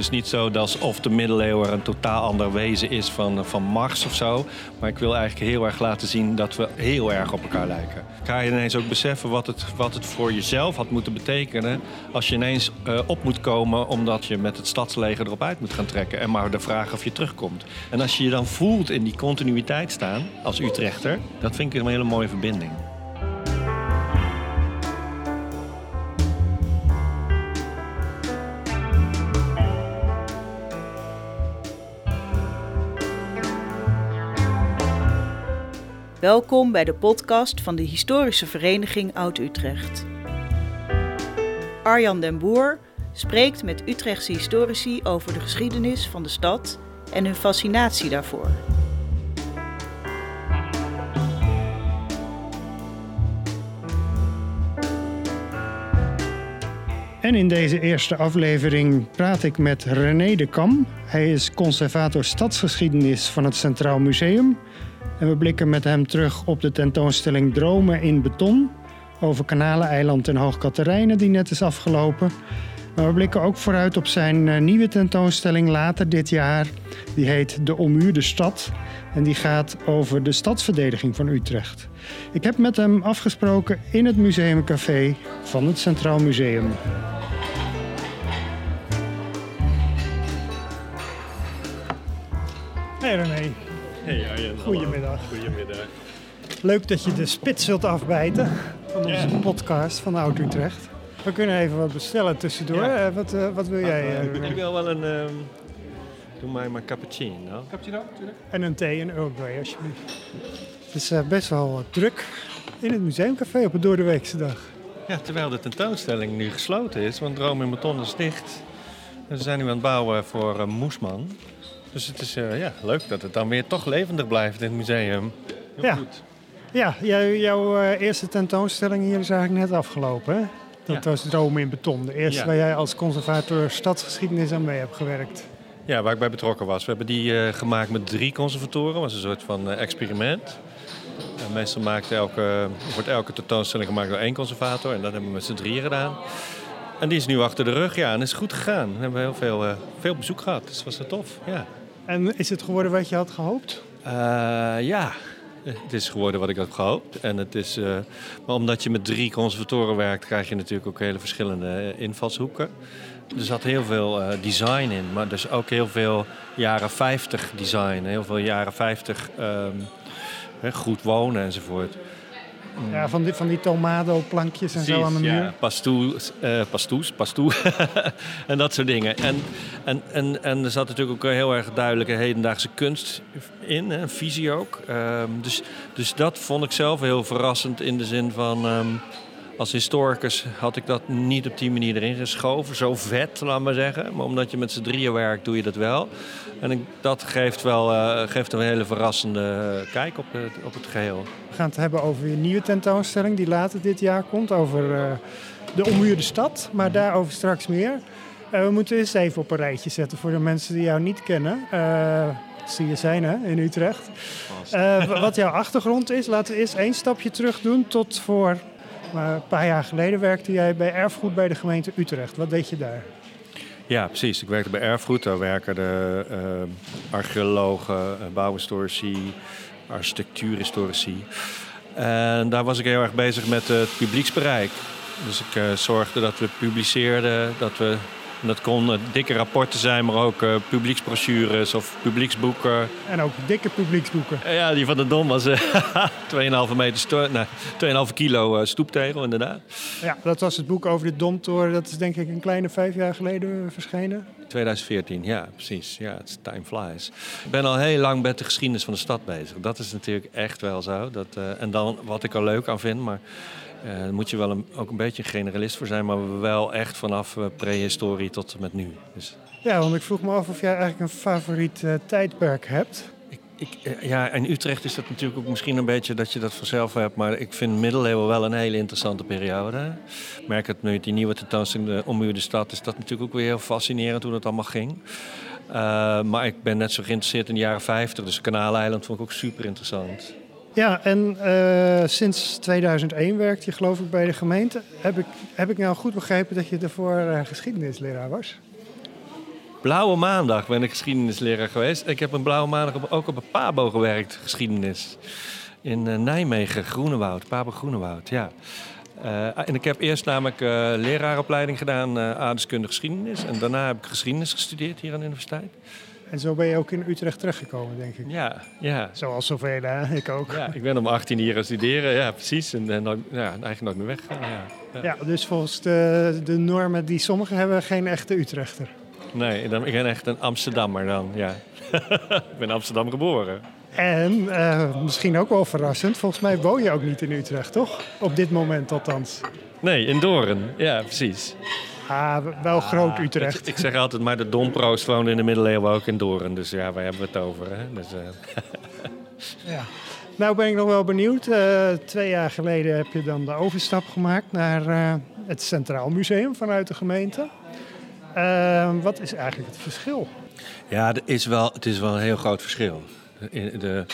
Dus niet zo dat alsof de middeleeuwen een totaal ander wezen is van, van Mars of zo. Maar ik wil eigenlijk heel erg laten zien dat we heel erg op elkaar lijken. Ga je ineens ook beseffen wat het, wat het voor jezelf had moeten betekenen... als je ineens uh, op moet komen omdat je met het stadsleger erop uit moet gaan trekken... en maar de vraag of je terugkomt. En als je je dan voelt in die continuïteit staan als Utrechter... dat vind ik een hele mooie verbinding. Welkom bij de podcast van de Historische Vereniging Oud-Utrecht. Arjan den Boer spreekt met Utrechtse historici over de geschiedenis van de stad en hun fascinatie daarvoor. En in deze eerste aflevering praat ik met René de Kam. Hij is conservator stadsgeschiedenis van het Centraal Museum en we blikken met hem terug op de tentoonstelling Dromen in Beton over Kanaleneiland en Hoogkaterijnen die net is afgelopen. Maar we blikken ook vooruit op zijn eh, nieuwe tentoonstelling later dit jaar. Die heet De Ommuurde Stad en die gaat over de stadsverdediging van Utrecht. Ik heb met hem afgesproken in het Museumcafé van het Centraal Museum. Hey René. Hey Arjen. Goedemiddag. Goedemiddag. Leuk dat je de spits zult afbijten van onze podcast van Oud-Utrecht. We kunnen even wat bestellen tussendoor. Ja. Eh, wat, eh, wat wil jij? eh, ik, wil wel een... ehm, doe mij maar cappuccino. Cappuccino, natuurlijk. En een thee en Earl Grey alsjeblieft. Het is best wel druk in het museumcafé op een doordeweekse dag. Ja, terwijl de tentoonstelling nu gesloten is, want Droom in Beton is dicht. Ze zijn nu aan het bouwen voor Moesman. Dus het is eh, ja, leuk dat het dan weer toch levendig blijft in het museum. Heel Ja. goed. Ja, jouw eh, eerste tentoonstelling hier is eigenlijk net afgelopen. Hè? Dat Ja. was Dromen in Beton. De eerste Ja. waar jij als conservator stadsgeschiedenis aan mee hebt gewerkt. Ja, waar ik bij betrokken was. We hebben die eh, gemaakt met drie conservatoren. was een soort van experiment. En meestal maakt elke, wordt elke tentoonstelling gemaakt door één conservator. En dat hebben we met z'n drieën gedaan. En die is nu achter de rug, ja. En is goed gegaan. We hebben heel veel, veel bezoek gehad. Dus was dat tof, ja. En is het geworden wat je had gehoopt? Eh, ja, het is geworden wat ik had gehoopt. En het is, eh, maar omdat je met drie conservatoren werkt, krijg je natuurlijk ook hele verschillende eh, invalshoeken. Er zat heel veel design in, maar dus ook heel veel jaren 50 design. Heel veel jaren 50 ehm, goed wonen enzovoort. Ja, van die, van die tomado-plankjes en zo aan de muur. Ja, pastoes, eh pastoes, pastoe en dat soort dingen. En, en, en, en er zat natuurlijk ook een heel erg duidelijke hedendaagse kunst in, hè, visie ook. Ehm, dus, dus dat vond ik zelf heel verrassend in de zin van... ehm, als historicus had ik dat niet op die manier erin geschoven. Zo vet, laat maar zeggen. Maar omdat je met z'n drieën werkt, doe je dat wel. En ik, dat geeft wel eh, geeft een hele verrassende eh, kijk op het, op het geheel. We gaan het hebben over je nieuwe tentoonstelling die later dit jaar komt. Over eh, de ommuurde stad, maar daarover straks meer. We moeten eens even op een rijtje zetten voor de mensen die jou niet kennen. Zie je zijn hè, in Utrecht. Wat jouw achtergrond is, laten we eerst één stapje terug doen tot voor... maar een paar jaar geleden werkte jij bij erfgoed bij de gemeente Utrecht. Wat deed je daar? Ja, precies. Ik werkte bij Erfgoed. Daar werken de eh, archeologen, eh, bouwhistorici, architectuurhistorici. En daar was ik heel erg bezig met het publieksbereik. Dus ik eh, zorgde dat we publiceerden, dat we... en Dat kon eh, dikke rapporten zijn, maar ook eh, publieksbrochures of publieksboeken. En ook dikke publieksboeken. Eh, Ja, die van de Dom was eh 2,5 meter sto- nee, 2,5 kilo eh, stoeptegel, inderdaad. Ja, dat was het boek over de Domtoren. Dat is denk ik een kleine vijf jaar geleden verschenen. 2014, ja, precies. Ja, it's time flies. Ik ben al heel lang met de geschiedenis van de stad bezig. Dat is natuurlijk echt wel zo. Dat, eh, en dan wat ik er leuk aan vind, maar eh, daar moet je wel een, ook een beetje een generalist voor zijn, maar wel echt vanaf eh, prehistorie tot en met nu. Dus Ja, want ik vroeg me af of jij eigenlijk een favoriet eh, tijdperk hebt. ik, ik, ja, in Utrecht is dat natuurlijk ook misschien een beetje dat je dat vanzelf hebt, maar ik vind middeleeuwen wel een hele interessante periode. Ik merk het nu, die nieuwe tentoonstelling, de Ommuurde Stad, is dat natuurlijk ook weer heel fascinerend hoe dat allemaal ging. Eh, maar ik ben net zo geïnteresseerd in de jaren 50, dus Kanaaleiland vond ik ook super interessant. Ja, en eh, sinds 2001 werkt je geloof ik bij de gemeente. Heb ik, heb ik nou goed begrepen dat je daarvoor eh, geschiedenisleraar was? Blauwe maandag ben ik geschiedenisleraar geweest. Ik heb een blauwe maandag ook op een Pabo gewerkt, geschiedenis. In uh, Nijmegen, Groenewoud, Pabo Groenewoud, ja. En ik heb eerst namelijk leraaropleiding gedaan, aardeskunde geschiedenis. En daarna heb ik geschiedenis gestudeerd hier aan de universiteit. En zo ben je ook in Utrecht terechtgekomen, denk ik. Ja, ja. Zoals zoveel, hè? ik ook. Ja, ik ben om 18 jaar gaan studeren, ja, precies. En, en ja, eigenlijk nooit meer weggegaan. Ja. Ja. ja, dus volgens de, de normen die sommigen hebben, geen echte Utrechter. Nee, dan, ik ben echt een Amsterdammer dan, ja. ik ben in Amsterdam geboren. En uh, misschien ook wel verrassend, volgens mij woon je ook niet in Utrecht, toch? Op dit moment althans. Nee, in Doorn. Ja, precies. Ah, wel groot Utrecht. Ik, ik, zeg altijd maar, de Domproost woonde in de middeleeuwen ook in Doorn. Dus ja, waar hebben we het over? Hè? Dus, uh... ja. Nou ben ik nog wel benieuwd. Uh, twee jaar geleden heb je dan de overstap gemaakt naar uh, het Centraal Museum vanuit de gemeente. wat is eigenlijk het verschil? Ja, er is wel, het is wel een heel groot verschil. De, de,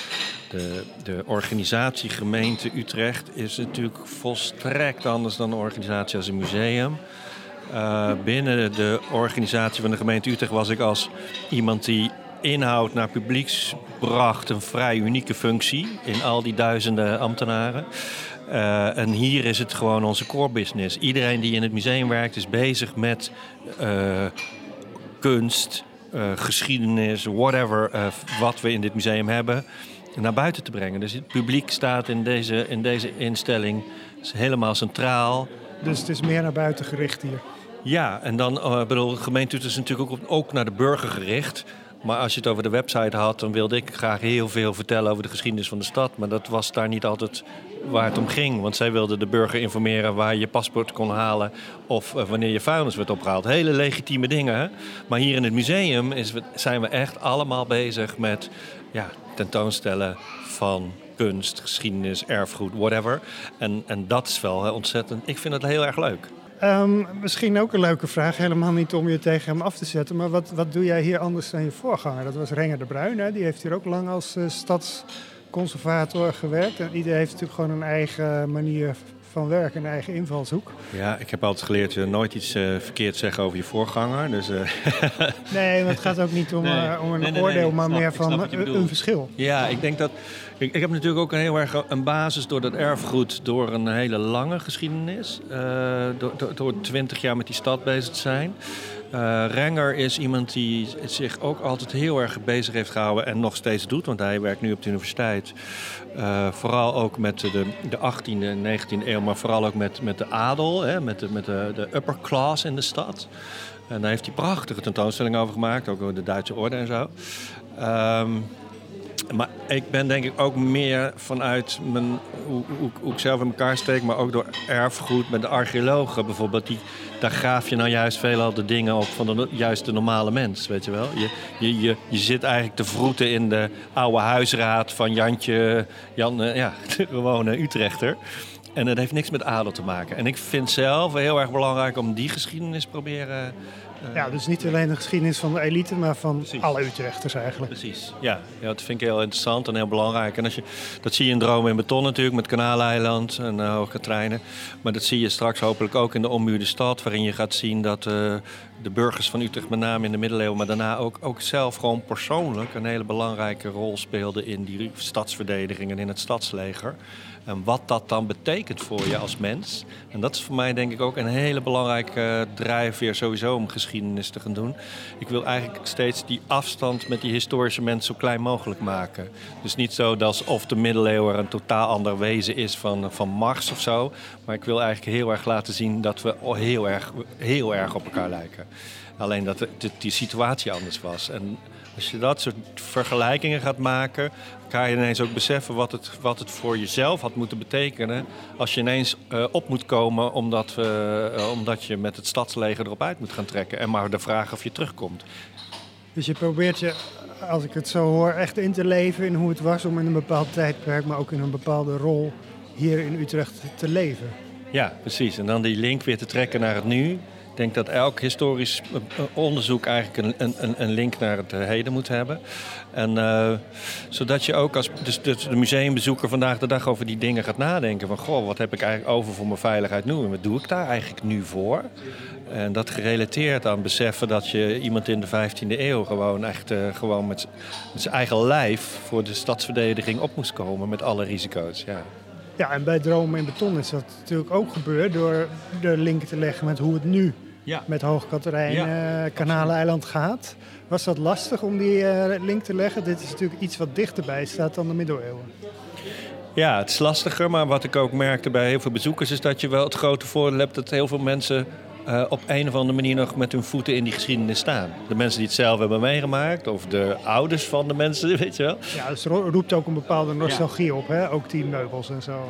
de, de organisatie gemeente Utrecht is natuurlijk volstrekt anders dan een organisatie als een museum. Uh, binnen de organisatie van de gemeente Utrecht was ik als iemand die inhoud naar publieks bracht een vrij unieke functie in al die duizenden ambtenaren. Uh, en hier is het gewoon onze core business. Iedereen die in het museum werkt is bezig met uh, kunst, geschiedenis, whatever wat we in dit museum hebben, naar buiten te brengen. Dus het publiek staat in deze, in deze instelling helemaal centraal. Dus het is meer naar buiten gericht hier? Ja, en dan, uh, bedoel, de gemeente is natuurlijk ook, ook naar de burger gericht. Maar als je het over de website had, dan wilde ik graag heel veel vertellen over de geschiedenis van de stad. Maar dat was daar niet altijd waar het om ging. Want zij wilden de burger informeren waar je paspoort kon halen of uh, wanneer je vuilnis werd opgehaald. Hele legitieme dingen. Maar hier in het museum is, zijn we echt allemaal bezig met ja, tentoonstellen van kunst, geschiedenis, erfgoed, whatever. En, en dat is wel hè, ontzettend. Ik vind het heel erg leuk. Um, misschien ook een leuke vraag, helemaal niet om je tegen hem af te zetten. Maar wat, wat doe jij hier anders dan je voorganger? Dat was Renger de Bruin, hè? die heeft hier ook lang als uh, stadsconservator gewerkt. En iedereen heeft natuurlijk gewoon een eigen manier van werken, een eigen invalshoek. Ja, ik heb altijd geleerd je nooit iets uh, verkeerd zeggen over je voorganger. Dus, uh... nee, maar het gaat ook niet om, nee. om een nee, nee, oordeel, maar snap, meer van een, verschil. Ja, ik denk dat ik, ik, heb natuurlijk ook een heel erg een basis door dat erfgoed, door een hele lange geschiedenis. Uh, door twintig jaar met die stad bezig te zijn. Uh, Renger is iemand die zich ook altijd heel erg bezig heeft gehouden en nog steeds doet, want hij werkt nu op de universiteit. Uh, vooral ook met de, de 18e en 19e eeuw, maar vooral ook met, met de adel, hè, met, de, met de, de upper class in de stad. En daar heeft hij prachtige tentoonstellingen over gemaakt, ook over de Duitse orde en zo. Um, maar ik ben denk ik ook meer vanuit mijn, hoe, ik zelf in elkaar steek, maar ook door erfgoed met de archeologen bijvoorbeeld. Die, daar graaf je nou juist veelal de dingen op van de, juist de normale mens, weet je wel. Je, je, je, je zit eigenlijk te vroeten in de oude huisraad van Jantje, Jan, ja, de gewone Utrechter. En dat heeft niks met adel te maken. En ik vind zelf heel erg belangrijk om die geschiedenis proberen ja, dus niet alleen de geschiedenis van de elite, maar van Precies. alle Utrechters eigenlijk. Precies, ja. ja. Dat vind ik heel interessant en heel belangrijk. En als je, dat zie je in Dromen in Beton natuurlijk, met Kanaaleiland en uh, Hoge Treinen. Maar dat zie je straks hopelijk ook in de ommuurde stad, waarin je gaat zien dat uh, de burgers van Utrecht, met name in de middeleeuwen, maar daarna ook, ook zelf gewoon persoonlijk een hele belangrijke rol speelden in die stadsverdediging en in het stadsleger. En wat dat dan betekent voor je als mens. En dat is voor mij denk ik ook een hele belangrijke drijfveer sowieso om geschiedenis te gaan doen. Ik wil eigenlijk steeds die afstand met die historische mensen zo klein mogelijk maken. Dus niet zo dat alsof de middeleeuwen een totaal ander wezen is van, van Mars of zo. Maar ik wil eigenlijk heel erg laten zien dat we heel erg, heel erg op elkaar lijken. Alleen dat de, die situatie anders was. En als je dat soort vergelijkingen gaat maken, ga je ineens ook beseffen wat het, wat het voor jezelf had moeten betekenen. Als je ineens uh, op moet komen omdat, uh, omdat je met het stadsleger erop uit moet gaan trekken. En maar de vraag of je terugkomt. Dus je probeert je, als ik het zo hoor, echt in te leven in hoe het was om in een bepaald tijdperk, maar ook in een bepaalde rol hier in Utrecht te leven. Ja, precies. En dan die link weer te trekken naar het nu. Ik denk dat elk historisch eh, eh, onderzoek eigenlijk een, een, een link naar het eh, heden moet hebben. En uh, zodat je ook als dus, dus de museumbezoeker vandaag de dag over die dingen gaat nadenken. Van goh, wat heb ik eigenlijk over voor mijn veiligheid nu? En wat doe ik daar eigenlijk nu voor? En dat gerelateerd aan beseffen dat je iemand in de 15e eeuw gewoon echt uh, gewoon met, met zijn eigen lijf voor de stadsverdediging op moest komen met alle risico's. Ja. Ja, en bij Dromen in Beton is dat natuurlijk ook gebeurd door de link te leggen met hoe het nu ja. met Hoogkaterijn, ja. uh, Kanaleiland gaat. Was dat lastig om die uh, link te leggen? Dit is natuurlijk iets wat dichterbij staat dan de middeleeuwen. Ja, het is lastiger, maar wat ik ook merkte bij heel veel bezoekers is dat je wel het grote voordeel hebt dat heel veel mensen uh, op een of andere manier nog met hun voeten in die geschiedenis staan. De mensen die het zelf hebben meegemaakt, of de ouders van de mensen, weet je wel. Ja, dus roept ook een bepaalde nostalgie op, hè? ook die meubels en zo.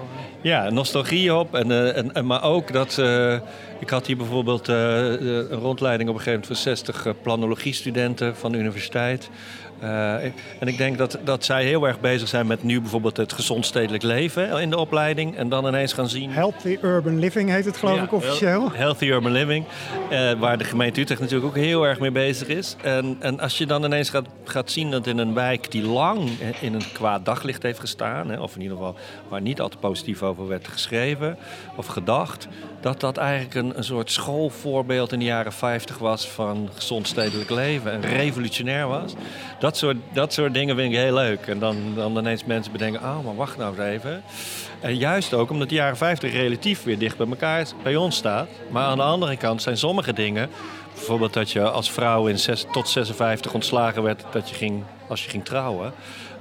Ja, nostalgie op. En, uh, en, en, maar ook dat. Uh, ik had hier bijvoorbeeld een rondleiding op een gegeven moment voor 60 planologie-studenten van de universiteit. Uh, en ik denk dat, dat zij heel erg bezig zijn met nu bijvoorbeeld het gezond stedelijk leven in de opleiding. En dan ineens gaan zien. Healthy Urban Living heet het, geloof ik, officieel. Healthy Urban Living. Uh, waar de gemeente Utrecht natuurlijk ook heel erg mee bezig is. En, en als je dan ineens gaat, gaat zien dat in een wijk die lang in een kwaad daglicht heeft gestaan. Hè, of in ieder geval waar niet altijd positief over werd geschreven of gedacht. Dat dat eigenlijk een, een soort schoolvoorbeeld in de jaren 50 was van gezond stedelijk leven. En revolutionair was dat soort, dat soort dingen vind ik heel leuk. En dan, dan ineens mensen bedenken, oh, maar wacht nou eens even. En juist ook omdat de jaren 50 relatief weer dicht bij elkaar bij ons staat. Maar aan de andere kant zijn sommige dingen... Bijvoorbeeld dat je als vrouw in tot 56 ontslagen werd dat je ging, als je ging trouwen.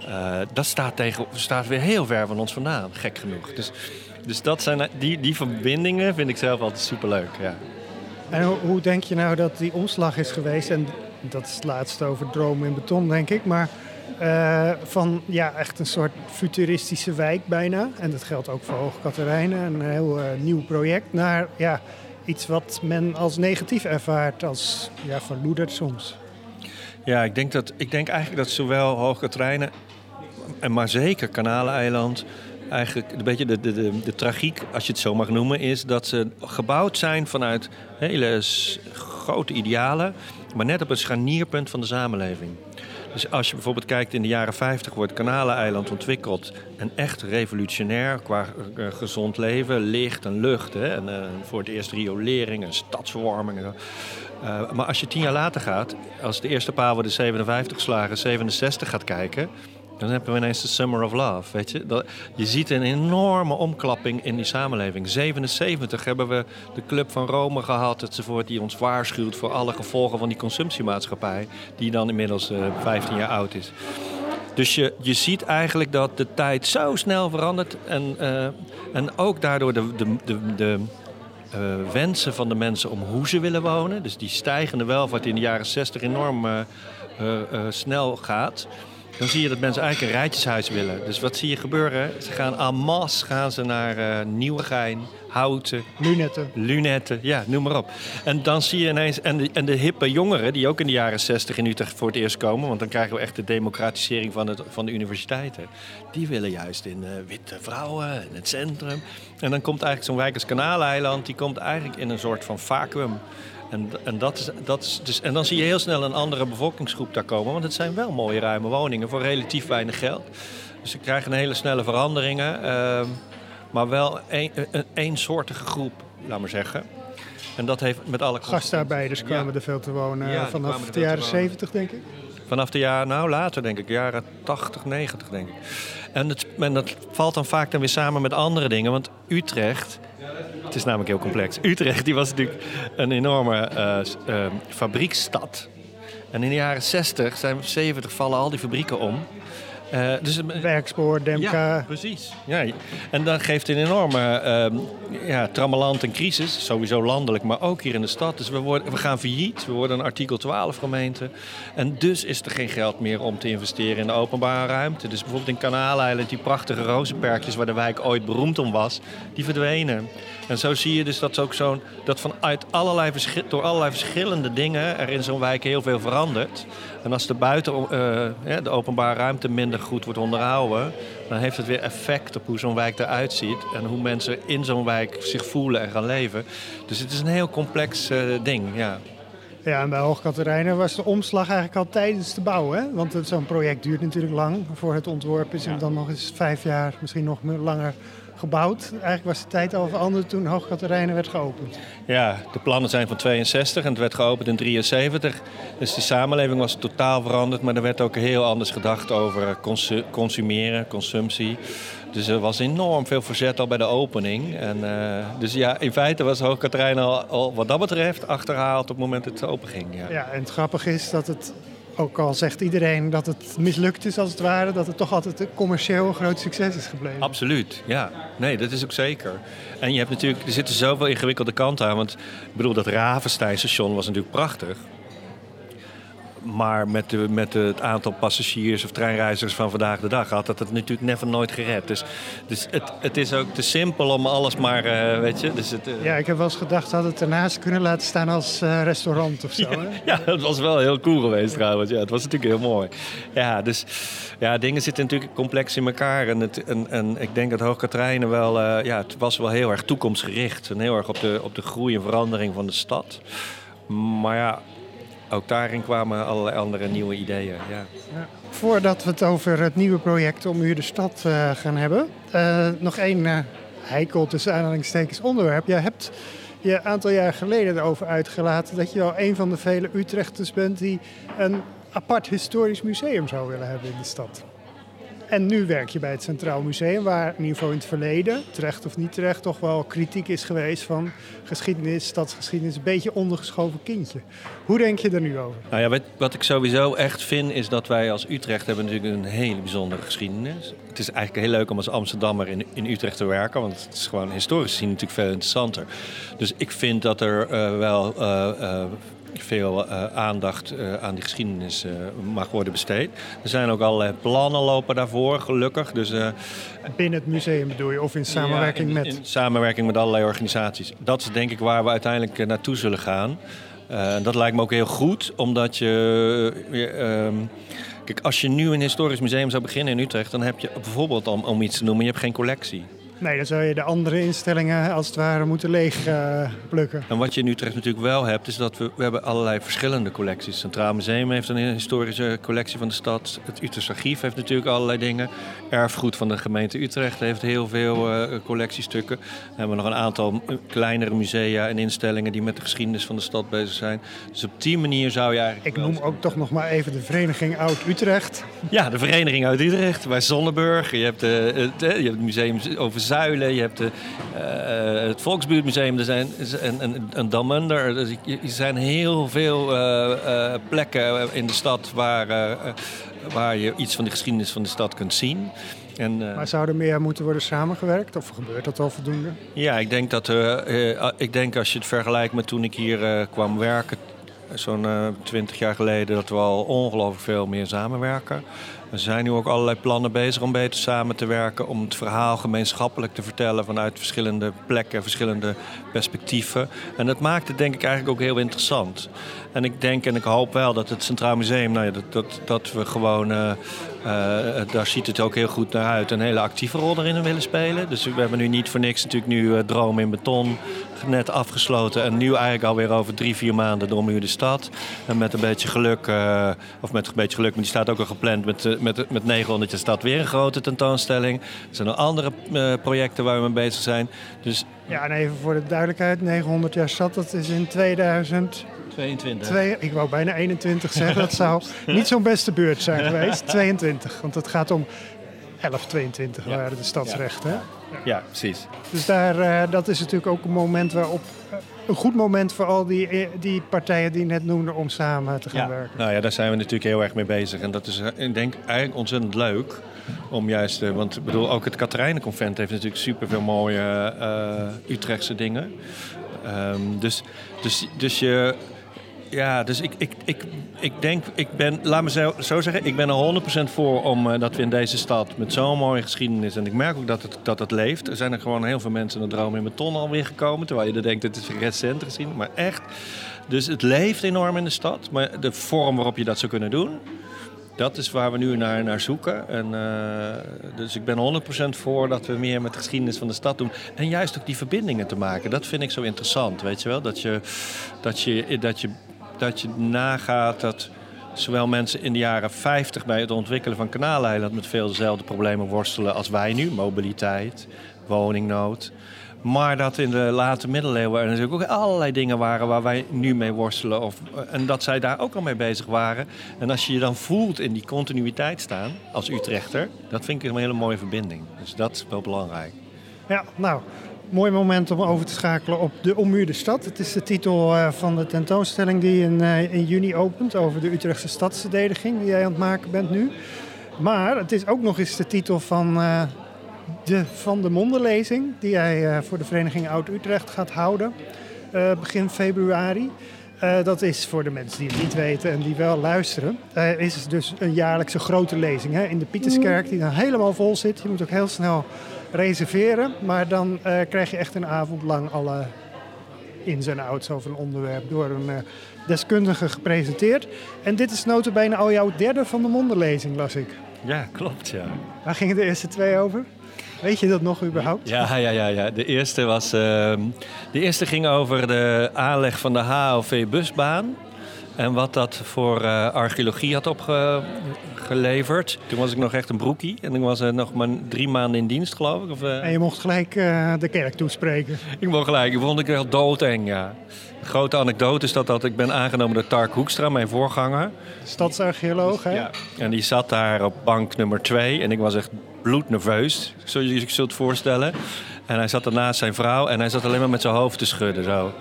Uh, dat staat, tegen, staat weer heel ver van ons vandaan, gek genoeg. Dus, dus dat zijn, die, die verbindingen vind ik zelf altijd superleuk. Ja. En hoe, hoe denk je nou dat die omslag is geweest? En dat is het laatste over dromen in beton, denk ik. Maar uh, van ja, echt een soort futuristische wijk bijna. En dat geldt ook voor Hoog Katerijnen, een heel uh, nieuw project. Naar ja, iets wat men als negatief ervaart, als ja, verloederd soms. Ja, ik denk, dat, ik denk eigenlijk dat zowel Hoog Katerijnen, en maar zeker Kanaleiland eigenlijk een beetje de, de, de, de, tragiek, als je het zo mag noemen, is dat ze gebouwd zijn vanuit hele grote idealen maar net op een scharnierpunt van de samenleving. Dus als je bijvoorbeeld kijkt in de jaren 50 wordt Kanaleiland ontwikkeld en echt revolutionair qua uh, gezond leven, licht en lucht. Hè, en uh, voor het eerst riolering en stadsverwarming. En uh, maar als je tien jaar later gaat, als de eerste paal worden 57 geslagen, 67 gaat kijken, dan hebben we ineens de Summer of Love, weet je. Dat, je ziet een enorme omklapping in die samenleving. 77 hebben we de Club van Rome gehad, enzovoort, die ons waarschuwt voor alle gevolgen van die consumptiemaatschappij, die dan inmiddels uh, eh, 15 jaar oud is. Dus je, je ziet eigenlijk dat de tijd zo snel verandert en, uh, en ook daardoor de, de, de, de uh, wensen van de mensen om hoe ze willen wonen, dus die stijgende welvaart in de jaren 60 enorm snel gaat dan zie je dat mensen eigenlijk een rijtjeshuis willen. Dus wat zie je gebeuren? Ze gaan en masse gaan ze naar uh, Nieuwegein, Houten. Lunetten. Lunetten, ja, noem maar op. En dan zie je ineens... En de, en de hippe jongeren, die ook in de jaren 60 in Utrecht voor het eerst komen... want dan krijgen we echt de democratisering van, het, van de universiteiten. Die willen juist in uh, witte vrouwen, in het centrum. En dan komt eigenlijk zo'n wijk als Kanaaleiland... die komt eigenlijk in een soort van vacuüm... En, en, dat is, dat is dus, en dan zie je heel snel een andere bevolkingsgroep daar komen. Want het zijn wel mooie ruime woningen voor relatief weinig geld. Dus ze krijgen een hele snelle veranderingen. Uh, maar wel een, een, eensoortige groep, laat maar zeggen. En dat heeft met alle... Gastarbeiders kwamen er veel te wonen ja, vanaf de jaren 70, denk ik. Vanaf de jaren, nou later denk ik, jaren 80, 90 denk ik. En, het, en dat valt dan vaak dan weer samen met andere dingen. Want Utrecht het is namelijk heel complex. Utrecht die was natuurlijk een enorme uh, fabriekstad. En in de jaren 60, 70 vallen al die fabrieken om. Uh, dus, Werkspoor, Demka. Ja, precies. Ja, en dat geeft een enorme uh, ja, trammeland en crisis. Sowieso landelijk, maar ook hier in de stad. Dus we, worden, we gaan failliet. We worden een artikel 12 gemeente. En dus is er geen geld meer om te investeren in de openbare ruimte. Dus bijvoorbeeld in Kanaaleiland, die prachtige rozenperkjes waar de wijk ooit beroemd om was, die verdwenen. En zo zie je dus dat, ook zo'n, dat vanuit allerlei, door allerlei verschillende dingen er in zo'n wijk heel veel verandert. En als de buiten, uh, de openbare ruimte minder goed wordt onderhouden, dan heeft het weer effect op hoe zo'n wijk eruit ziet en hoe mensen in zo'n wijk zich voelen en gaan leven. Dus het is een heel complex uh, ding, ja. Ja, en bij Hoogkaterijnen was de omslag eigenlijk al tijdens te bouwen. Hè? Want zo'n project duurt natuurlijk lang voor het ontworpen is. En dan nog eens vijf jaar, misschien nog langer gebouwd. Eigenlijk was de tijd al veranderd toen Hoogkaterijnen werd geopend. Ja, de plannen zijn van 62 en het werd geopend in 73. Dus de samenleving was totaal veranderd, maar er werd ook heel anders gedacht over consumeren, consumptie. Dus er was enorm veel verzet al bij de opening. En, uh, dus ja, in feite was al, al wat dat betreft achterhaald op het moment dat het open ging. Ja. ja, en het grappige is dat het ook al zegt iedereen dat het mislukt is als het ware, dat het toch altijd een commercieel groot succes is gebleven. Absoluut, ja. Nee, dat is ook zeker. En je hebt natuurlijk, er zitten zoveel ingewikkelde kanten aan. Want ik bedoel, dat Ravenstein-station was natuurlijk prachtig. Maar met, de, met het aantal passagiers of treinreizigers van vandaag de dag had dat het natuurlijk never nooit gered. Dus, dus het, het is ook te simpel om alles maar, uh, weet je. Dus het, uh... Ja, ik heb wel eens gedacht dat het ernaast kunnen laten staan als uh, restaurant of zo. Ja, hè? ja, dat was wel heel cool geweest trouwens. Ja, het was natuurlijk heel mooi. Ja, dus ja, dingen zitten natuurlijk complex in elkaar. En, het, en, en ik denk dat Hoogkaterijnen wel, ja, het was wel heel erg toekomstgericht. En heel erg op de, op de groei en verandering van de stad. Maar ja, ook daarin kwamen allerlei andere nieuwe ideeën. Ja. Voordat we het over het nieuwe project om u de stad uh, gaan hebben, uh, nog één uh, heikel tussen aanhalingstekens onderwerp. Jij hebt je een aantal jaar geleden erover uitgelaten dat je wel een van de vele Utrechters bent die een apart historisch museum zou willen hebben in de stad. En nu werk je bij het Centraal Museum, waar in ieder geval in het verleden, terecht of niet terecht, toch wel kritiek is geweest van geschiedenis, stadsgeschiedenis, een beetje ondergeschoven kindje. Hoe denk je er nu over? Nou ja, wat, wat ik sowieso echt vind, is dat wij als Utrecht hebben natuurlijk een hele bijzondere geschiedenis. Het is eigenlijk heel leuk om als Amsterdammer in, in Utrecht te werken, want het is gewoon historisch gezien natuurlijk veel interessanter. Dus ik vind dat er uh, wel uh, uh, veel uh, aandacht uh, aan die geschiedenis uh, mag worden besteed. Er zijn ook allerlei plannen lopen daarvoor, gelukkig. Dus, Binnen het museum bedoel je, of in samenwerking ja, in, met? In samenwerking met allerlei organisaties. Dat is denk ik waar we uiteindelijk naartoe zullen gaan. dat lijkt me ook heel goed, omdat je... Uh, kijk, als je nu een historisch museum zou beginnen in Utrecht... dan heb je bijvoorbeeld, om, om iets te noemen, je hebt geen collectie. Nee, dan zou je de andere instellingen als het ware moeten leeg uh, plukken. En wat je in Utrecht natuurlijk wel hebt, is dat we, we hebben allerlei verschillende collecties. Het Centraal Museum heeft een historische collectie van de stad. Het Utrechts Archief heeft natuurlijk allerlei dingen. Erfgoed van de gemeente Utrecht heeft heel veel uh, collectiestukken. Dan hebben we nog een aantal kleinere musea en instellingen die met de geschiedenis van de stad bezig zijn. Dus op die manier zou je eigenlijk... Ik noem ook toch nog maar even de Vereniging Oud Utrecht. Ja, de Vereniging Oud Utrecht bij Zonneburg. Je hebt, uh, het, je hebt het museum over Zuilen, je hebt de, uh, het Volksbuurtmuseum er zijn, en, en, en Damunder. Dus er zijn heel veel uh, uh, plekken in de stad waar, waar je iets van de geschiedenis van de stad kunt zien. En, maar zou er meer moeten worden samengewerkt of gebeurt dat al voldoende? Ja, ik denk dat ik denk als je het vergelijkt met toen ik hier kwam werken, zo'n twintig jaar geleden, dat we al ongelooflijk veel meer samenwerken. Er zijn nu ook allerlei plannen bezig om beter samen te werken. Om het verhaal gemeenschappelijk te vertellen vanuit verschillende plekken, verschillende perspectieven. En dat maakt het denk ik eigenlijk ook heel interessant. En ik denk en ik hoop wel dat het Centraal Museum, nou ja, dat, dat, dat we gewoon, uh, daar ziet het ook heel goed naar uit, een hele actieve rol erin willen spelen. Dus we hebben nu niet voor niks natuurlijk nu uh, Droom in Beton net afgesloten. En nu eigenlijk alweer over drie, vier maanden de Stad. En met een beetje geluk, of met een beetje geluk, maar die staat ook al gepland met, met, met 900 jaar stad weer een grote tentoonstelling. Er zijn nog andere projecten waar we mee bezig zijn. Dus ja, en even voor de duidelijkheid, 900 jaar stad, dat is in 2000... 22. Twee, ik wou bijna 21 zeggen, dat zou niet zo'n beste beurt zijn geweest. 22, want het gaat om 1122 ja. waren de stadsrechten. Ja. Ja. ja, precies. Dus daar, uh, dat is natuurlijk ook een moment waarop... Uh, een goed moment voor al die, die partijen die net noemde om samen te gaan werken. Nou ja, daar zijn we natuurlijk heel erg mee bezig. En dat is, ik denk, eigenlijk ontzettend leuk. Om juist, uh, want ik bedoel, ook het Katerijnenconvent heeft natuurlijk superveel mooie Utrechtse dingen. Um, dus, dus, dus je ja, dus ik, ik, ik, ik denk, ik ben, laat me zo, zeggen, ik ben er 100% voor om uh, dat we in deze stad met zo'n mooie geschiedenis, en ik merk ook dat het, dat het leeft. Er zijn er gewoon heel veel mensen naar Droom in Beton alweer gekomen, terwijl je er denkt, het is recent gezien, maar echt. Dus het leeft enorm in de stad, maar de vorm waarop je dat zou kunnen doen, dat is waar we nu naar, naar zoeken. En, uh, dus ik ben 100% voor dat we meer met de geschiedenis van de stad doen. En juist ook die verbindingen te maken. Dat vind ik zo interessant, weet je wel. Dat je, dat je, dat je, dat je nagaat dat zowel mensen in de jaren 50 bij het ontwikkelen van kanaaleiland met veel dezelfde problemen worstelen als wij nu. Mobiliteit, woningnood. Maar dat in de late middeleeuwen er natuurlijk ook allerlei dingen waren waar wij nu mee worstelen. Of, en dat zij daar ook al mee bezig waren. En als je je dan voelt in die continuïteit staan als Utrechter, dat vind ik een hele mooie verbinding. Dus dat is wel belangrijk. Ja, nou, mooi moment om over te schakelen op De Ommuurde Stad. Het is de titel eh, van de tentoonstelling die in, eh, in juni opent over de Utrechtse stadsverdediging die jij aan het maken bent nu. Maar het is ook nog eens de titel van uh, de Van de Mondenlezing die jij voor de Vereniging Oud-Utrecht gaat houden begin februari. Dat is voor de mensen die het niet weten en die wel luisteren. Is dus een jaarlijkse grote lezing hè, in de Pieterskerk die dan helemaal vol zit. Je moet ook heel snel reserveren. Maar dan uh, krijg je echt een avond lang alle ins en outs over een onderwerp door een uh, deskundige gepresenteerd. En dit is notabene al jouw derde van de mondenlezing, las ik. Ja, klopt, ja. Waar gingen de eerste twee over? Weet je dat nog überhaupt? Ja, ja, ja. ja. De, eerste was, uh, de eerste ging over de aanleg van de HLV-busbaan. En wat dat voor uh, archeologie had opgeleverd. Toen was ik nog echt een broekie. En ik was uh, nog maar drie maanden in dienst, geloof ik. Of, uh... En je mocht gelijk de kerk toespreken. Ik mocht gelijk. Ik vond ik wel doodeng, ja. De grote anekdote is dat, dat ik ben aangenomen door Tark Hoekstra, mijn voorganger. Stadsarcheoloog, hè? Ja. En die zat daar op bank nummer twee. En ik was echt bloednerveus, zoals je je zult voorstellen. En hij zat ernaast zijn vrouw en hij zat alleen maar met zijn hoofd te schudden zo.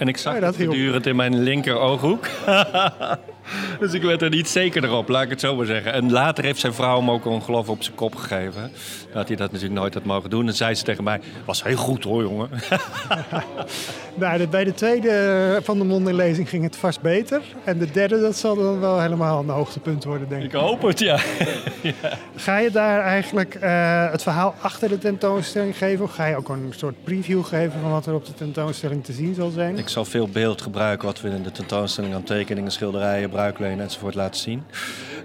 En ik zag ja, dat voortdurend in mijn linker ooghoek. dus ik werd er niet zeker op, laat ik het zo maar zeggen. En later heeft zijn vrouw hem ook ongeloof op zijn kop gegeven. Dat hij dat natuurlijk nooit had mogen doen. En zei ze tegen mij, was heel goed hoor jongen. nou, bij de tweede van de mondenlezing ging het vast beter. En de derde, dat zal dan wel helemaal een hoogtepunt worden, denk ik. Ik hoop het, ja. ja. Ga je daar eigenlijk uh, het verhaal achter de tentoonstelling geven? Of ga je ook een soort preview geven van wat er op de tentoonstelling te zien zal zijn? Ik zal veel beeld gebruiken wat we in de tentoonstelling aan tekeningen, schilderijen, enzovoort laten zien.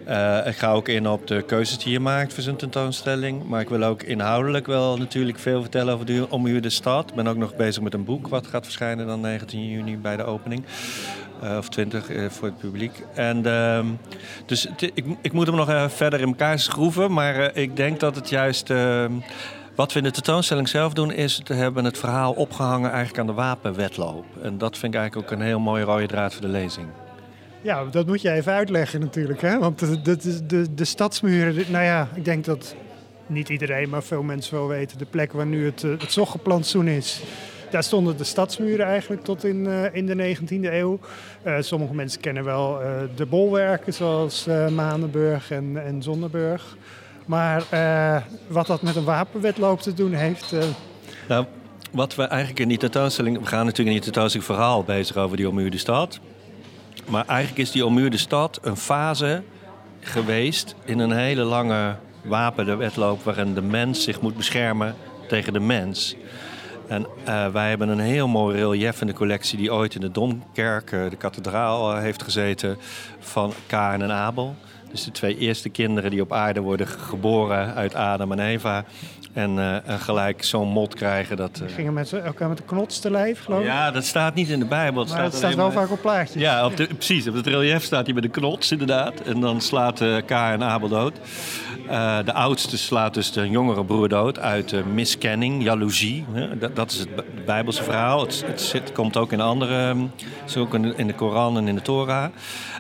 Uh, ik ga ook in op de keuzes die je maakt voor zo'n tentoonstelling. Maar ik wil ook inhoudelijk wel natuurlijk veel vertellen over de omhuurde stad. Ik ben ook nog bezig met een boek wat gaat verschijnen dan 19 juni bij de opening. Uh, of 20 uh, voor het publiek. En, uh, dus ik, ik, moet hem nog verder in elkaar schroeven. Maar ik denk dat het juist. ehm, wat we in de tentoonstelling zelf doen, is te hebben het verhaal opgehangen eigenlijk aan de wapenwetloop. En dat vind ik eigenlijk ook een heel mooie rode draad voor de lezing. Ja, dat moet je even uitleggen natuurlijk. Hè? Want de, de, de, de stadsmuren, nou ja, ik denk dat niet iedereen, maar veel mensen wel weten. De plek waar nu het, het zoggeplantsoen is, daar stonden de stadsmuren eigenlijk tot in, uh, in de 19e eeuw. Uh, sommige mensen kennen wel de bolwerken zoals Manenburg en, en Zonneburg. Maar wat dat met een wapenwetloop te doen heeft... Nou, wat we eigenlijk in die tentoonstelling... We gaan natuurlijk in die tentoonstelling verhaal bezig over die ommuurde stad. Maar eigenlijk is die ommuurde stad een fase geweest in een hele lange wapenwetloop... waarin de mens zich moet beschermen tegen de mens. En uh, wij hebben een heel mooi relief in de collectie die ooit in de Domkerk, uh, de kathedraal, uh, heeft gezeten van Kain en Abel. Dus de twee eerste kinderen die op aarde worden geboren uit Adam en Eva. En, en gelijk zo'n mot krijgen. Dat, Die gingen met elkaar met de knots te lijf, geloof ik? Ja, dat staat niet in de Bijbel. Het maar staat, het staat wel vaak op plaatjes. Ja, op de, precies. Op het relief staat hij met de knots inderdaad. En dan slaat Kain en Abel dood. Uh, de oudste slaat dus de jongere broer dood uit uh, miskenning, jaloezie. Dat, dat, is het Bijbelse verhaal. Het, het zit, komt ook in andere, zo ook in de Koran en in de Torah.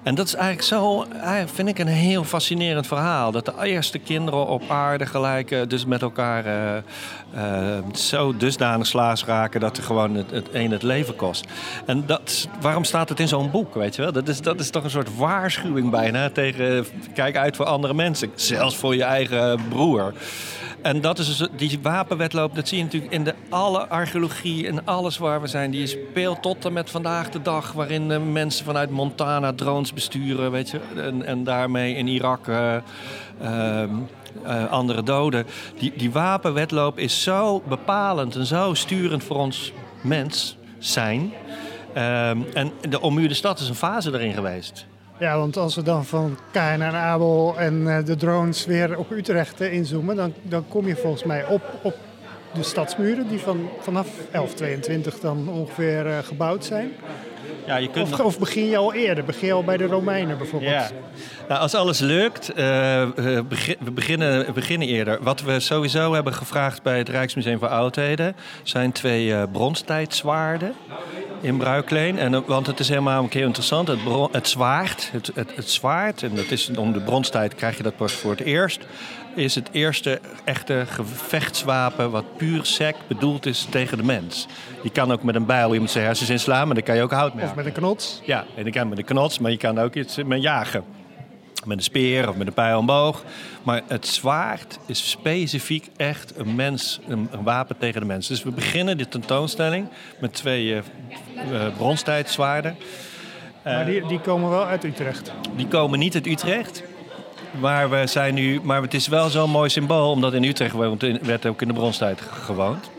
En dat is eigenlijk zo, vind ik, een heel fascinerend verhaal. Dat de eerste kinderen op aarde gelijk dus met elkaar uh, zo dusdanig slaas raken dat er gewoon het, het een het leven kost. En dat, waarom staat het in zo'n boek, weet je wel? Dat is, dat is toch een soort waarschuwing bijna tegen, kijk uit voor andere mensen. Zelfs voor je eigen broer. En dat is dus, die wapenwetloop, dat zie je natuurlijk in de alle archeologie en alles waar we zijn. Die speelt tot en met vandaag de dag, waarin de mensen vanuit Montana drones besturen, weet je. En, en daarmee in Irak uh, uh, andere doden. Die, die wapenwetloop is zo bepalend en zo sturend voor ons mens zijn. Um, en de ommuurde stad is een fase erin geweest. Ja, want als we dan van Kain en Abel en uh, de drones weer op Utrecht uh, inzoomen, dan, dan kom je volgens mij op, op de stadsmuren die van, vanaf 1122 dan ongeveer gebouwd zijn. Ja, je kunt Of, nog- of begin je al eerder? Begin je al bij de Romeinen bijvoorbeeld? Ja. Nou, als alles lukt, eh, eh, we beginnen, we beginnen eerder. Wat we sowieso hebben gevraagd bij het Rijksmuseum voor Oudheden... zijn twee eh bronstijdzwaarden in bruikleen. En, want het is helemaal een keer interessant. Het, bron- het zwaard, het, het, het zwaard, en dat is om de bronstijd krijg je dat pas voor het eerst... is het eerste echte gevechtswapen wat puur sec bedoeld is tegen de mens. Je kan ook met een bijl iemand zijn hersens inslaan, maar dan kan je ook hout mee Of met een knots? ja, en ik kan met een knots, maar je kan ook iets met jagen. Met een speer of met een pijl en boog. Maar het zwaard is specifiek echt een mens, een, een wapen tegen de mens. Dus we beginnen de tentoonstelling met twee eh eh, bronstijdzwaarden. maar die, die komen wel uit Utrecht. Die komen niet uit Utrecht. Maar, we zijn nu, maar het is wel zo'n mooi symbool, omdat in Utrecht woont- werd ook in de bronstijd gewoond.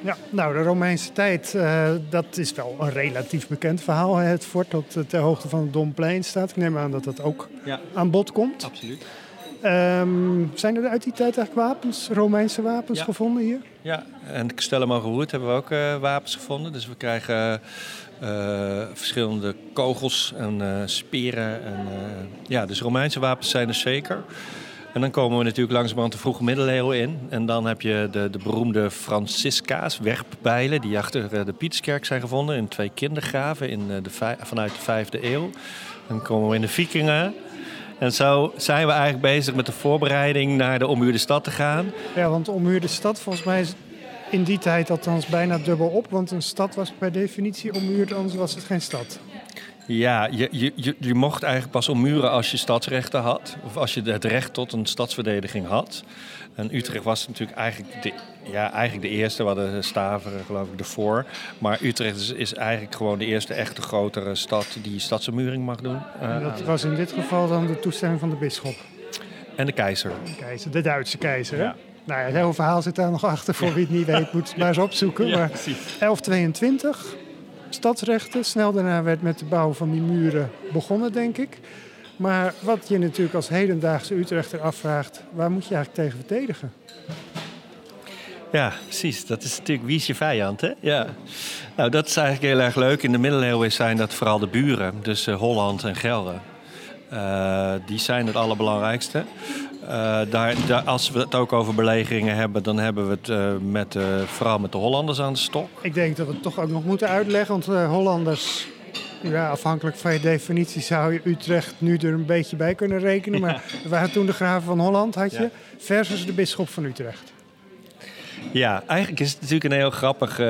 Ja, nou, de Romeinse tijd, eh, dat is wel een relatief bekend verhaal. hè. Het fort dat ter hoogte van het Domplein staat. Ik neem aan dat dat ook Ja, aan bod komt. absoluut. Ehm, zijn er uit die tijd eigenlijk wapens, Romeinse wapens Ja. gevonden hier? Ja, en Castello Mogenwoerd hebben we ook eh, wapens gevonden. Dus we krijgen verschillende kogels en eh, speren. En, eh, ja, dus Romeinse wapens zijn er zeker. En dan komen we natuurlijk langzamerhand de vroege middeleeuwen in. En dan heb je de, de beroemde Francisca's, werppijlen, die achter eh, de Pieterskerk zijn gevonden in twee kindergraven in eh, de vanuit de vijfde eeuw. Dan komen we in de Vikingen. En zo zijn we eigenlijk bezig met de voorbereiding naar de ommuurde stad te gaan. Ja, want ommuurde stad, volgens mij in die tijd althans bijna dubbel op. Want een stad was per definitie ommuurd, anders was het geen stad. Ja, je, je, je, je mocht eigenlijk pas ommuren als je stadsrechten had. Of als je het recht tot een stadsverdediging had. En Utrecht was natuurlijk eigenlijk de, ja, eigenlijk de eerste. We hadden Staveren geloof ik ervoor. Maar Utrecht is, is eigenlijk gewoon de eerste echte grotere stad die stadsommuring mag doen. Eh, En dat was in dit geval dan de toestemming van de bisschop. en de keizer. De, keizer, de Duitse keizer. hè? Ja. Nou ja, het hele verhaal zit daar nog achter. Voor wie het niet weet, moet het maar eens opzoeken. maar 1122, stadsrechten. Snel daarna werd met de bouw van die muren begonnen, denk ik. Maar wat je natuurlijk als hedendaagse Utrechter afvraagt... waar moet je eigenlijk tegen verdedigen? Ja, precies. Dat is natuurlijk wie is je vijand, hè? Ja. Nou, dat is eigenlijk heel erg leuk. In de middeleeuwen zijn dat vooral de buren, dus eh, Holland en Gelre. Eh, die zijn het allerbelangrijkste. Eh, daar, daar, als we het ook over belegeringen hebben, dan hebben we het eh, met, eh, vooral met de Hollanders aan de stok. Ik denk dat we het toch ook nog moeten uitleggen. Want Hollanders, ja, afhankelijk van je definitie... zou je Utrecht nu er een beetje bij kunnen rekenen. Maar er waren toen de graven van Holland, had je... Ja. versus de bisschop van Utrecht. Ja, eigenlijk is het natuurlijk een heel grappig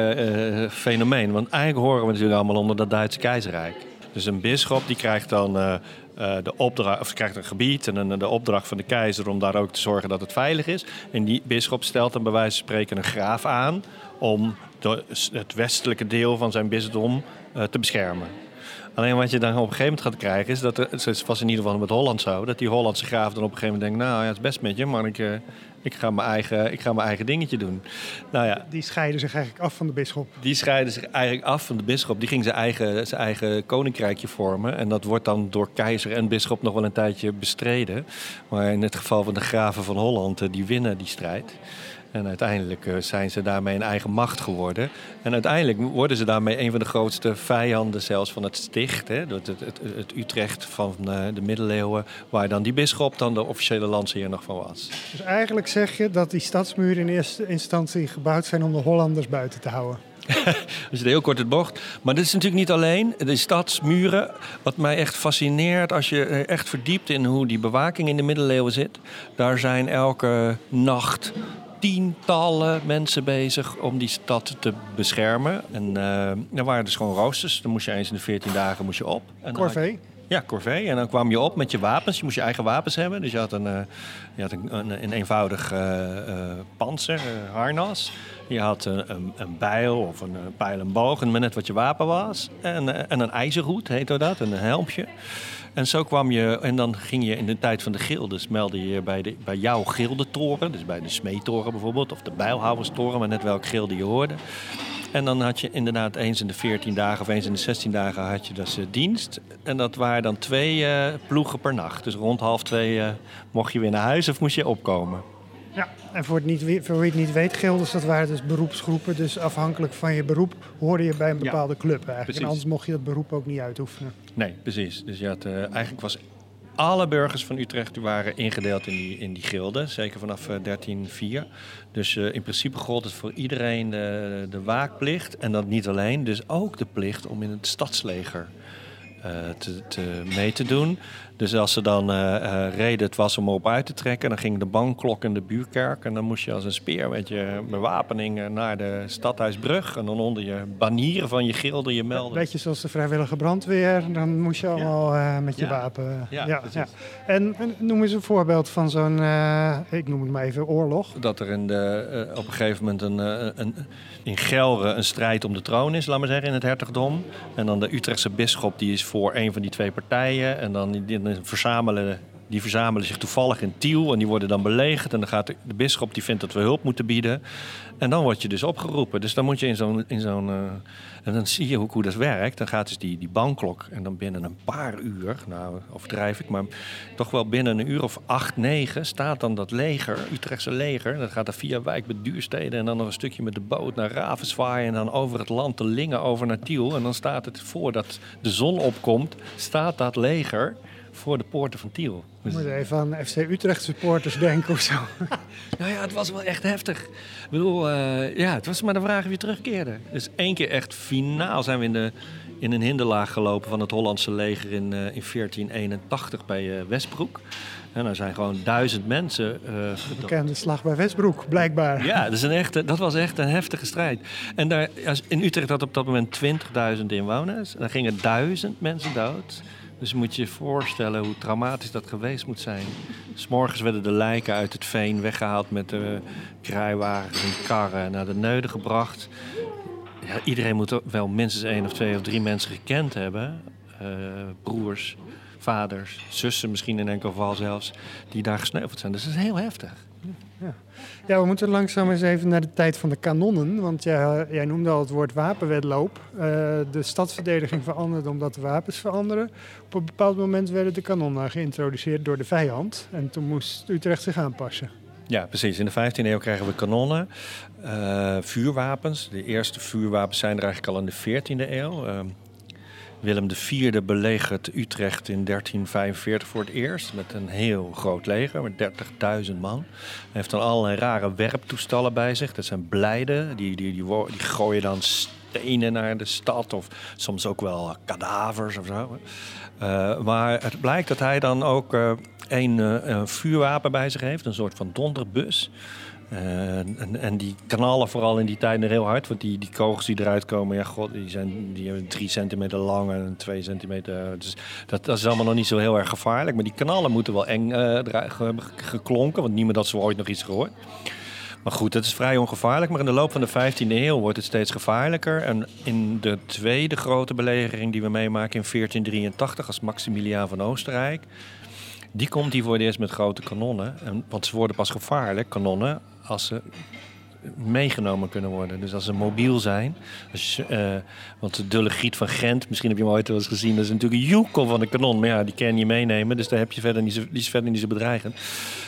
fenomeen. Want eigenlijk horen we natuurlijk allemaal onder dat Duitse keizerrijk. Dus een bisschop die krijgt dan eh, de opdracht, of krijgt een gebied en een, de opdracht van de keizer om daar ook te zorgen dat het veilig is. En die bisschop stelt dan bij wijze van spreken een graaf aan om het westelijke deel van zijn bisdom eh, te beschermen. Alleen wat je dan op een gegeven moment gaat krijgen is dat, was in ieder geval met Holland zo, dat die Hollandse graaf dan op een gegeven moment denkt, nou ja, het is best met je, maar ik, eh, ik, ga, mijn eigen, ik ga mijn eigen dingetje doen. Nou ja, Die scheiden zich eigenlijk af van de bisschop. die scheiden zich eigenlijk af van de bisschop. Die ging zijn eigen, zijn eigen koninkrijkje vormen. En dat wordt dan door keizer en bisschop nog wel een tijdje bestreden. Maar in het geval van de graven van Holland, eh, die winnen die strijd. En uiteindelijk eh, zijn ze daarmee een eigen macht geworden. En uiteindelijk worden ze daarmee een van de grootste vijanden zelfs van het sticht. Hè? Het, het, het, het Utrecht van eh, de middeleeuwen, waar dan die bisschop dan de officiële landsheer nog van was. Dus eigenlijk zeg je dat die stadsmuren in eerste instantie gebouwd zijn om de Hollanders buiten te houden. Dus heel kort het bocht. Maar dit is natuurlijk niet alleen de stadsmuren. Wat mij echt fascineert als je eh, echt verdiept in hoe die bewaking in de middeleeuwen zit. Daar zijn elke nacht tientallen mensen bezig om die stad te beschermen. En eh er waren dus gewoon roosters. Dan moest je eens in de 14 dagen moest je op. En Corvée. ja, corvée. En dan kwam je op met je wapens. Je moest je eigen wapens hebben. Dus je had een, eh, je had een, een, een eenvoudig eh, panzer, harnas. Je had een, een, bijl of een, pijl en boog. En maar net wat je wapen was. En, en een ijzerhoed heette dat. En een helmpje. En zo kwam je, en dan ging je in de tijd van de gildes, meldde je bij, de, bij jouw gildetoren. Dus bij de smeetoren bijvoorbeeld, of de bijlhouwerstoren, maar net welk gilde je hoorde. En dan had je inderdaad eens in de 14 dagen of eens in de 16 dagen had je dus eh, dienst. En dat waren dan twee eh, ploegen per nacht. Dus rond half twee eh, mocht je weer naar huis of moest je opkomen. Ja, en voor, het niet, voor wie het niet weet, gilders, dat waren dus beroepsgroepen. Dus afhankelijk van je beroep hoorde je bij een bepaalde club eigenlijk. En anders mocht je dat beroep ook niet uitoefenen. Nee, precies. Dus je had, uh, eigenlijk was alle burgers van Utrecht waren ingedeeld in die, in die gilden, zeker vanaf 1304. Dus uh, in principe gold het voor iedereen de, de waakplicht. En dat niet alleen, dus ook de plicht om in het stadsleger uh, te, te, mee te doen. Dus als ze dan uh, reden het was om op uit te trekken, dan ging de bankklok in de buurkerk. En dan moest je als een speer met je bewapening naar de stadhuisbrug. En dan onder je banieren van je gilde je melden. Beetje zoals de vrijwillige brandweer. Dan moest je allemaal ja. met je wapen. Ja, ja, En, en, noem eens een voorbeeld van zo'n, ik noem het maar even, oorlog. Dat er in de, op een gegeven moment een, een, in Gelre een strijd om de troon is, laat maar zeggen, in het hertogdom. En dan de Utrechtse bisschop die is voor een van die twee partijen. En dan die, verzamelen, die verzamelen zich toevallig in Tiel en die worden dan belegerd. En dan gaat de, de bisschop die vindt dat we hulp moeten bieden. En dan word je dus opgeroepen. Dus dan moet je in zo'n. In zo'n uh, en dan zie je hoe, hoe dat werkt. Dan gaat dus die, die bankklok. En dan binnen een paar uur, nou overdrijf ik, maar toch wel binnen een uur of acht, negen staat dan dat leger, Utrechtse leger. Dat gaat er via Wijk met Duursteden en dan nog een stukje met de boot naar Ravenswaai. En dan over het land te Lingen over naar Tiel. En dan staat het voordat de zon opkomt, staat dat leger voor de poorten van Tiel. Je moet even aan FC Utrecht supporters denken of zo. nou ja, het was wel echt heftig. Ik bedoel, uh, ja, het was maar de vraag of je terugkeerde. Dus één keer echt finaal zijn we in, de, in een hinderlaag gelopen van het Hollandse leger in, uh, in 1481 bij uh, Westbroek. En er zijn gewoon duizend mensen. Uh, bekende slag bij Westbroek, blijkbaar. Ja, dat, is een echte, dat was echt een heftige strijd. En daar, in Utrecht had op dat moment 20.000 inwoners. En daar gingen duizend mensen dood. Dus moet je je voorstellen hoe traumatisch dat geweest moet zijn. S'morgens werden de lijken uit het veen weggehaald met de kruiwagens en karren naar de neuden gebracht. Ja, iedereen moet wel minstens één of twee of drie mensen gekend hebben. Uh, broers, vaders, zussen misschien in enkel geval zelfs, die daar gesneuveld zijn. Dus dat is heel heftig. Ja. we moeten langzaam eens even naar de tijd van de kanonnen. Want ja, jij noemde al het woord wapenwedloop. Uh, de stadsverdediging veranderde omdat de wapens veranderen. Op een bepaald moment werden de kanonnen geïntroduceerd door de vijand. En toen moest Utrecht zich aanpassen. Ja, precies. In de 15e eeuw krijgen we kanonnen, uh, vuurwapens. De eerste vuurwapens zijn er eigenlijk al in de 14e eeuw. Uh, Willem IV belegert Utrecht in 1345 voor het eerst met een heel groot leger, met 30.000 man. Hij heeft dan allerlei rare werptoestellen bij zich. Dat zijn blijden, die, die, die, die gooien dan stenen naar de stad of soms ook wel kadavers of zo. Uh, maar het blijkt dat hij dan ook een, uh, een vuurwapen bij zich heeft, een soort van donderbus. Uh, en, en, die kanalen vooral in die tijden heel hard. Want die, die kogels die eruit komen, ja, god, die zijn die hebben drie centimeter lang en twee centimeter. Dus dat, dat, is allemaal nog niet zo heel erg gevaarlijk. Maar die kanalen moeten wel eng hebben geklonken. Want niemand had zo ooit nog iets gehoord. Maar goed, het is vrij ongevaarlijk. Maar in de loop van de 15e eeuw wordt het steeds gevaarlijker. En in de tweede grote belegering die we meemaken in 1483 als Maximiliaan van Oostenrijk. Die komt hier voor het eerst met grote kanonnen. En, want ze worden pas gevaarlijk, kanonnen, als ze meegenomen kunnen worden. Dus als ze mobiel zijn. Als je, uh, want de Griet van Gent, misschien heb je hem ooit wel eens gezien, dat is natuurlijk een joekel van een kanon. Maar ja, die kan je meenemen, dus daar heb je verder niet zo, die is verder niet zo bedreigend.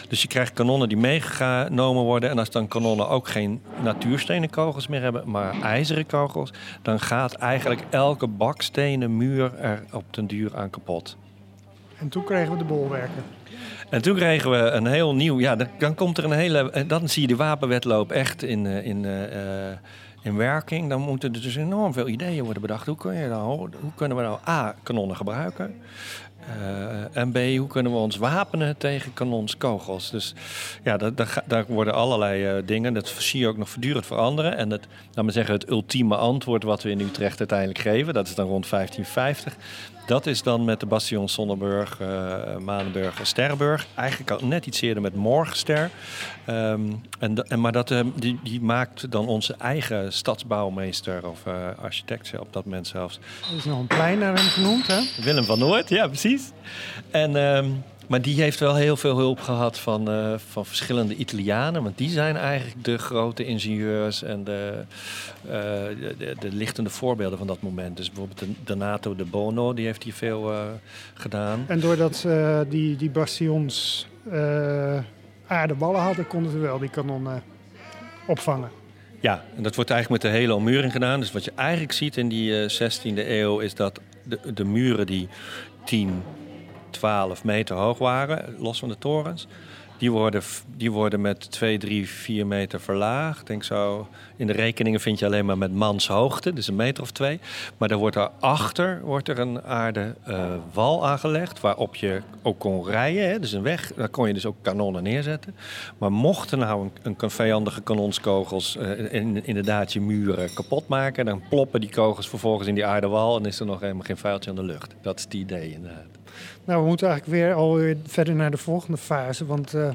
Dus je krijgt kanonnen die meegenomen worden. En als dan kanonnen ook geen natuurstenen kogels meer hebben, maar ijzeren kogels, dan gaat eigenlijk elke bakstenen muur er op den duur aan kapot. En toen kregen we de bolwerken. En toen kregen we een heel nieuw. Ja, dan, komt er een hele. Eh, dan zie je de wapenwetloop echt in, eh, in, uh, in werking. Dan moeten er dus enorm veel ideeën worden bedacht. Hoe, kun je nou, hoe kunnen we nou A. kanonnen gebruiken? Uh, en B, hoe kunnen we ons wapenen tegen kanonskogels? Dus ja, daar, daar worden allerlei dingen. Dat zie je ook nog voortdurend veranderen. En het, laat maar zeggen, het ultieme antwoord wat we in Utrecht uiteindelijk geven, dat is dan rond 1550. Dat is dan met de bastions Sonnenburg, uh, Manenburg en Sterrenburg. Eigenlijk al net iets eerder met Morgenster. Um, en, en, maar dat, uh, die, die, maakt dan onze eigen stadsbouwmeester of uh, architect op dat moment zelfs. Er is nog een plein naar hem genoemd, hè? Willem van Noord, ja precies. En... Um, maar die heeft wel heel veel hulp gehad van, uh, van verschillende Italianen. Want die zijn eigenlijk de grote ingenieurs en de, uh, de, de, lichtende voorbeelden van dat moment. Dus bijvoorbeeld de Donato de Bono, die heeft hier veel uh, gedaan. En doordat die, die bastions aardeballen hadden, konden ze wel die kanonnen opvangen. Ja, en dat wordt eigenlijk met de hele ommuring gedaan. Dus wat je eigenlijk ziet in die 16e eeuw is dat de, de muren die 10, 12 meter hoog waren, los van de torens, die worden, die worden met 2, 3, 4 meter verlaagd. Denk zo, in de rekeningen vind je alleen maar met manshoogte, dus een meter of twee. Maar er wordt daarachter wordt er een aarde uh, wal aangelegd, waarop je ook kon rijden. Hè, dus een weg, daar kon je dus ook kanonnen neerzetten. Maar mochten nou een, een vijandige kanonskogels in, inderdaad je muren kapot maken, dan ploppen die kogels vervolgens in die aardewal en is er nog helemaal geen vuiltje aan de lucht. Dat is het idee inderdaad. Nou, we moeten eigenlijk weer alweer verder naar de volgende fase. Want, uh...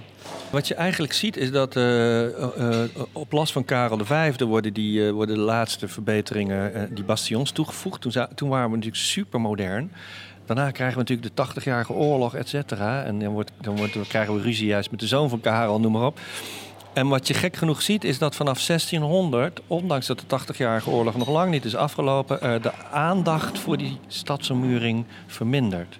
Wat je eigenlijk ziet is dat uh, uh, op last van Karel V worden, die, worden de laatste verbeteringen, die bastions toegevoegd. Toen, toen waren we natuurlijk super modern. Daarna krijgen we natuurlijk de 80-jarige oorlog, et cetera. En dan, wordt, dan krijgen we ruzie juist met de zoon van Karel, noem maar op. En wat je gek genoeg ziet, is dat vanaf 1600, ondanks dat de 80-jarige oorlog nog lang niet is afgelopen, de aandacht voor die stadsommuring vermindert.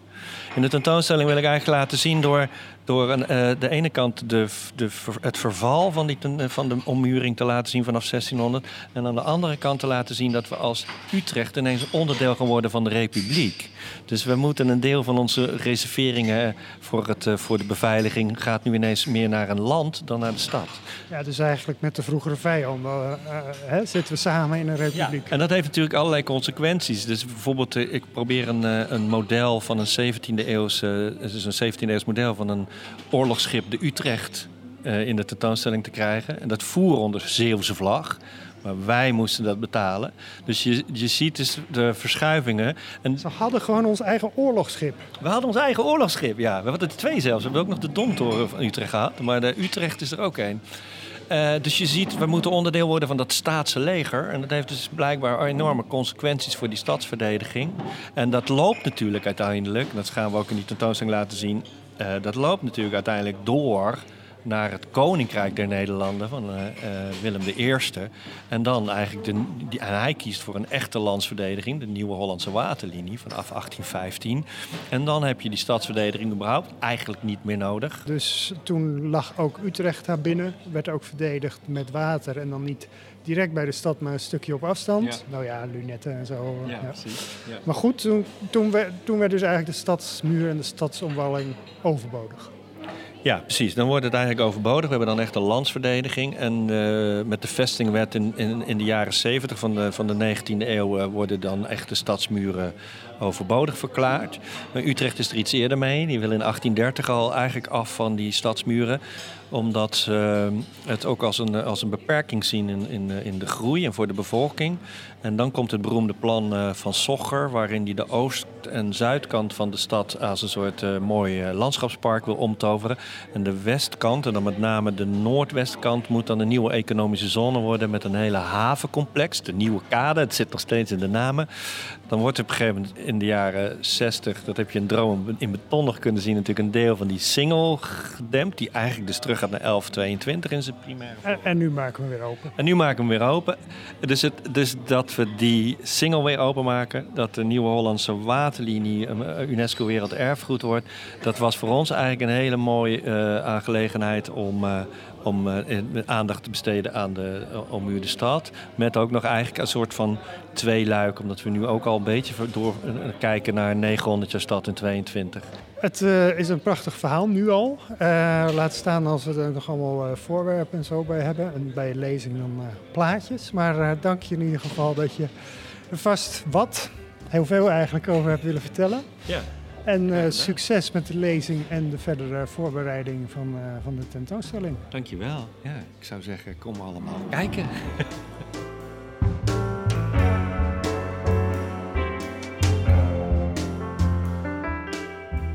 In de tentoonstelling wil ik eigenlijk laten zien door, door een, uh, de ene kant de, de, het verval van, die, van de ommuring te laten zien vanaf 1600. En aan de andere kant te laten zien dat we als Utrecht ineens onderdeel gaan worden van de Republiek. Dus we moeten een deel van onze reserveringen voor, het, uh, voor de beveiliging gaat nu ineens meer naar een land dan naar de stad. Ja, dus eigenlijk met de vroegere vijanden uh, hè, zitten we samen in een republiek. Ja, en dat heeft natuurlijk allerlei consequenties. Dus bijvoorbeeld, ik probeer een, een model van een 17e eeuwse, het is een 17e eeuws model van een oorlogsschip, de Utrecht, uh, in de tentoonstelling te krijgen. En dat voer onder Zeeuwse vlag. Maar wij moesten dat betalen. Dus je, je ziet dus de verschuivingen. En Ze hadden gewoon ons eigen oorlogsschip. We hadden ons eigen oorlogsschip, ja. We hadden er twee zelfs. We hebben ook nog de Domtoren van Utrecht gehad. Maar de Utrecht is er ook een. Uh, dus je ziet, we moeten onderdeel worden van dat staatse leger. En dat heeft dus blijkbaar enorme consequenties voor die stadsverdediging. En dat loopt natuurlijk uiteindelijk, dat gaan we ook in die tentoonstelling laten zien. Uh, dat loopt natuurlijk uiteindelijk door naar het Koninkrijk der Nederlanden van uh, Willem I. En dan eigenlijk, de, die, en hij kiest voor een echte landsverdediging, de Nieuwe Hollandse Waterlinie vanaf 1815. En dan heb je die stadsverdediging überhaupt eigenlijk niet meer nodig. Dus toen lag ook Utrecht daar binnen, werd ook verdedigd met water en dan niet direct bij de stad, maar een stukje op afstand. Ja. Nou ja, lunetten en zo. Ja, ja. precies. Ja. Maar goed, toen, toen, werd, toen werd dus eigenlijk de stadsmuur en de stadsomwalling overbodig. Ja, precies. Dan wordt het eigenlijk overbodig. We hebben dan echt een landsverdediging. En uh, met de vestingwet in, in, in, de jaren 70 van de, van de 19e eeuw uh, worden dan echt de stadsmuren overbodig verklaard. Maar Utrecht is er iets eerder mee. Die wil in 1830 al eigenlijk af van die stadsmuren omdat ze het ook als een, als een beperking zien in, in, in de groei en voor de bevolking. En dan komt het beroemde plan uh, van Sogger, waarin hij de oost- en zuidkant van de stad als een soort mooi landschapspark wil omtoveren. En de westkant, en dan met name de noordwestkant, moet dan een nieuwe economische zone worden met een hele havencomplex. De nieuwe kade, het zit nog steeds in de namen. Dan wordt op een gegeven moment in de jaren 60, dat heb je in droom in beton nog kunnen zien, natuurlijk een deel van die single gedempt, die eigenlijk dus terug gaat naar 1122 in zijn primaire en, en, nu maken we weer open. En nu maken we weer open. Dus, het, dus dat we die single weer openmaken, dat de Nieuwe Hollandse Waterlinie UNESCO Werelderfgoed wordt, dat was voor ons eigenlijk een hele mooie uh, aangelegenheid om... Uh, om uh, aandacht te besteden aan de uh, ommuurde stad. Met ook nog eigenlijk een soort van twee luik, omdat we nu ook al een beetje door uh, kijken naar 900 jaar stad in 22. Het is een prachtig verhaal nu al. laat staan als we er nog allemaal voorwerpen en zo bij hebben. En bij lezing dan plaatjes. Maar dank je in ieder geval dat je er vast wat, heel veel eigenlijk, over hebt willen vertellen. Ja. En uh, succes met de lezing en de verdere voorbereiding van, uh, van de tentoonstelling. Dankjewel. Ja, ik zou zeggen, kom allemaal kijken.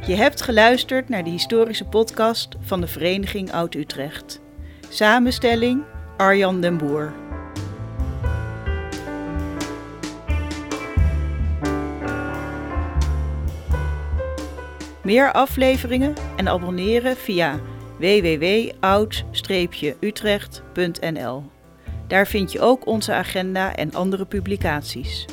Je hebt geluisterd naar de historische podcast van de Vereniging Oud-Utrecht. Samenstelling Arjan den Boer. Meer afleveringen en abonneren via www.oud-utrecht.nl. Daar vind je ook onze agenda en andere publicaties.